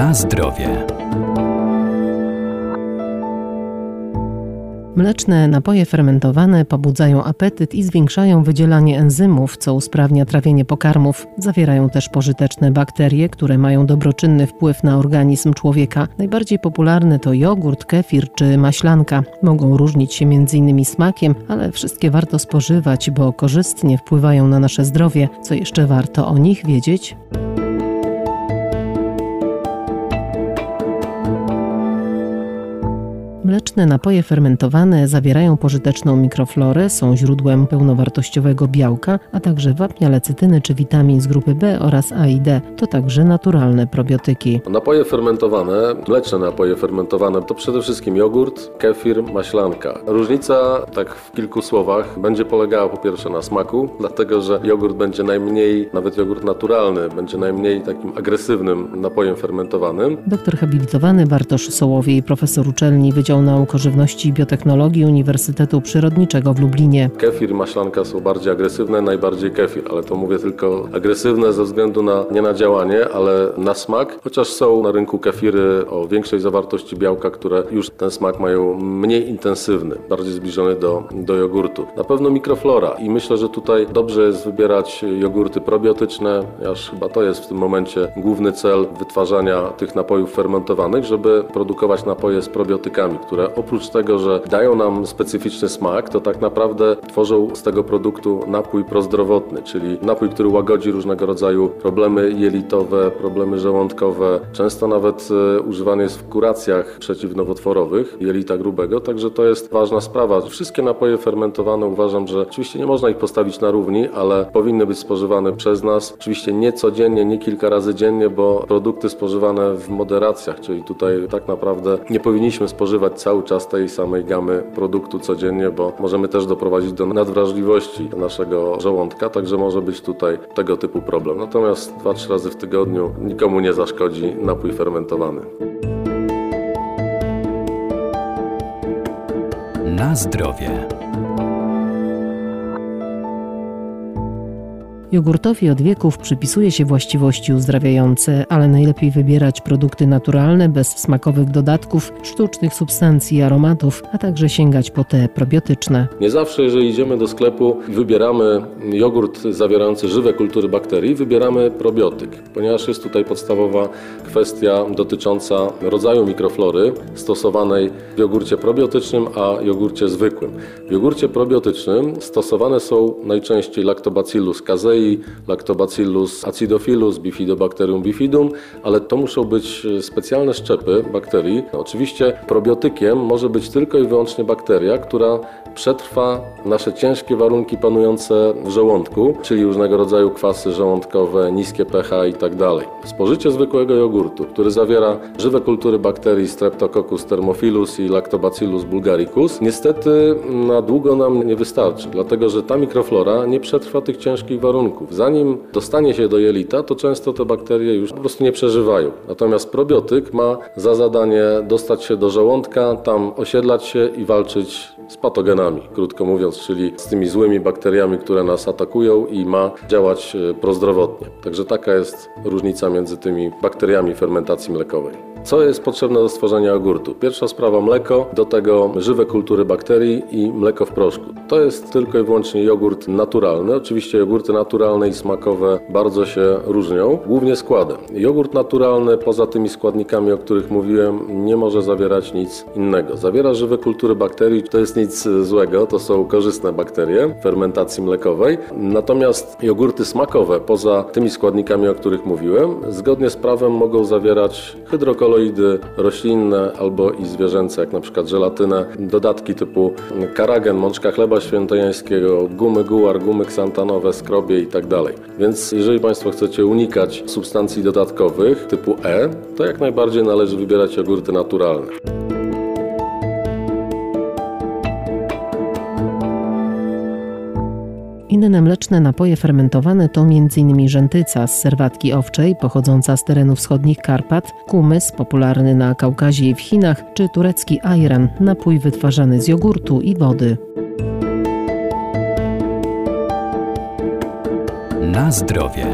Na zdrowie. Mleczne napoje fermentowane pobudzają apetyt i zwiększają wydzielanie enzymów, co usprawnia trawienie pokarmów. Zawierają też pożyteczne bakterie, które mają dobroczynny wpływ na organizm człowieka. Najbardziej popularne to jogurt, kefir czy maślanka. Mogą różnić się m.in. smakiem, ale wszystkie warto spożywać, bo korzystnie wpływają na nasze zdrowie. Co jeszcze warto o nich wiedzieć? Mleczne napoje fermentowane zawierają pożyteczną mikroflorę, są źródłem pełnowartościowego białka, a także wapnia, lecytyny czy witamin z grupy B oraz A i D. To także naturalne probiotyki. Napoje fermentowane, mleczne napoje fermentowane to przede wszystkim jogurt, kefir, maślanka. Różnica, tak w kilku słowach, będzie polegała po pierwsze na smaku, dlatego że jogurt będzie najmniej, nawet jogurt naturalny, będzie najmniej takim agresywnym napojem fermentowanym. Doktor habilitowany Bartosz Sołowiej, profesor uczelni Wydziału Wydział Nauk o Żywności i Biotechnologii Uniwersytetu Przyrodniczego w Lublinie. Kefir i maślanka są bardziej agresywne, najbardziej kefir, ale to mówię tylko agresywne ze względu na, nie na działanie, ale na smak, chociaż są na rynku kefiry o większej zawartości białka, które już ten smak mają mniej intensywny, bardziej zbliżony do, do jogurtu. Na pewno mikroflora i myślę, że tutaj dobrze jest wybierać jogurty probiotyczne, aż chyba to jest w tym momencie główny cel wytwarzania tych napojów fermentowanych, żeby produkować napoje z probiotykami, które oprócz tego, że dają nam specyficzny smak, to tak naprawdę tworzą z tego produktu napój prozdrowotny, czyli napój, który łagodzi różnego rodzaju problemy jelitowe, problemy żołądkowe. Często nawet e, używany jest w kuracjach przeciwnowotworowych jelita grubego, także to jest ważna sprawa. Wszystkie napoje fermentowane uważam, że oczywiście nie można ich postawić na równi, ale powinny być spożywane przez nas. Oczywiście nie codziennie, nie kilka razy dziennie, bo produkty spożywane w moderacjach, czyli tutaj tak naprawdę nie powinniśmy spożywać cały czas tej samej gamy produktu codziennie, bo możemy też doprowadzić do nadwrażliwości naszego żołądka, także może być tutaj tego typu problem. Natomiast 2-3 razy w tygodniu nikomu nie zaszkodzi napój fermentowany. Na zdrowie. Jogurtowi od wieków przypisuje się właściwości uzdrawiające, ale najlepiej wybierać produkty naturalne, bez smakowych dodatków, sztucznych substancji, aromatów, a także sięgać po te probiotyczne. Nie zawsze, jeżeli idziemy do sklepu i wybieramy jogurt zawierający żywe kultury bakterii, wybieramy probiotyk, ponieważ jest tutaj podstawowa kwestia dotycząca rodzaju mikroflory stosowanej w jogurcie probiotycznym, a jogurcie zwykłym. W jogurcie probiotycznym stosowane są najczęściej lactobacillus casei, Lactobacillus acidophilus, Bifidobacterium bifidum, ale to muszą być e, specjalne szczepy bakterii. Oczywiście probiotykiem może być tylko i wyłącznie bakteria, która przetrwa nasze ciężkie warunki panujące w żołądku, czyli różnego rodzaju kwasy żołądkowe, niskie pH i tak dalej. Spożycie zwykłego jogurtu, który zawiera żywe kultury bakterii Streptococcus thermophilus i Lactobacillus bulgaricus, niestety na długo nam nie wystarczy, dlatego że ta mikroflora nie przetrwa tych ciężkich warunków. Zanim dostanie się do jelita, to często te bakterie już po prostu nie przeżywają. Natomiast probiotyk ma za zadanie dostać się do żołądka, tam osiedlać się i walczyć z patogenami, krótko mówiąc, czyli z tymi złymi bakteriami, które nas atakują i ma działać e, prozdrowotnie. Także taka jest różnica między tymi bakteriami fermentacji mlekowej. Co jest potrzebne do stworzenia jogurtu? Pierwsza sprawa mleko, do tego żywe kultury bakterii i mleko w proszku. To jest tylko i wyłącznie jogurt naturalny. Oczywiście jogurty naturalne i smakowe bardzo się różnią, głównie składem. Jogurt naturalny poza tymi składnikami, o których mówiłem, nie może zawierać nic innego. Zawiera żywe kultury bakterii, to jest nic złego, to są korzystne bakterie fermentacji mlekowej. Natomiast jogurty smakowe poza tymi składnikami, o których mówiłem, zgodnie z prawem mogą zawierać hydrokolor koloidy roślinne albo i zwierzęce, jak na przykład żelatynę, dodatki typu karagen, mączka chleba świętojańskiego, gumy guar, gumy ksantanowe, skrobie itd. Tak Więc jeżeli Państwo chcecie unikać substancji dodatkowych typu E, to jak najbardziej należy wybierać jogurty naturalne. Inne mleczne napoje fermentowane to m.in. rzętyca z serwatki owczej pochodząca z terenów wschodnich Karpat, kumys popularny na Kaukazie i w Chinach, czy turecki ajran, napój wytwarzany z jogurtu i wody. Na zdrowie.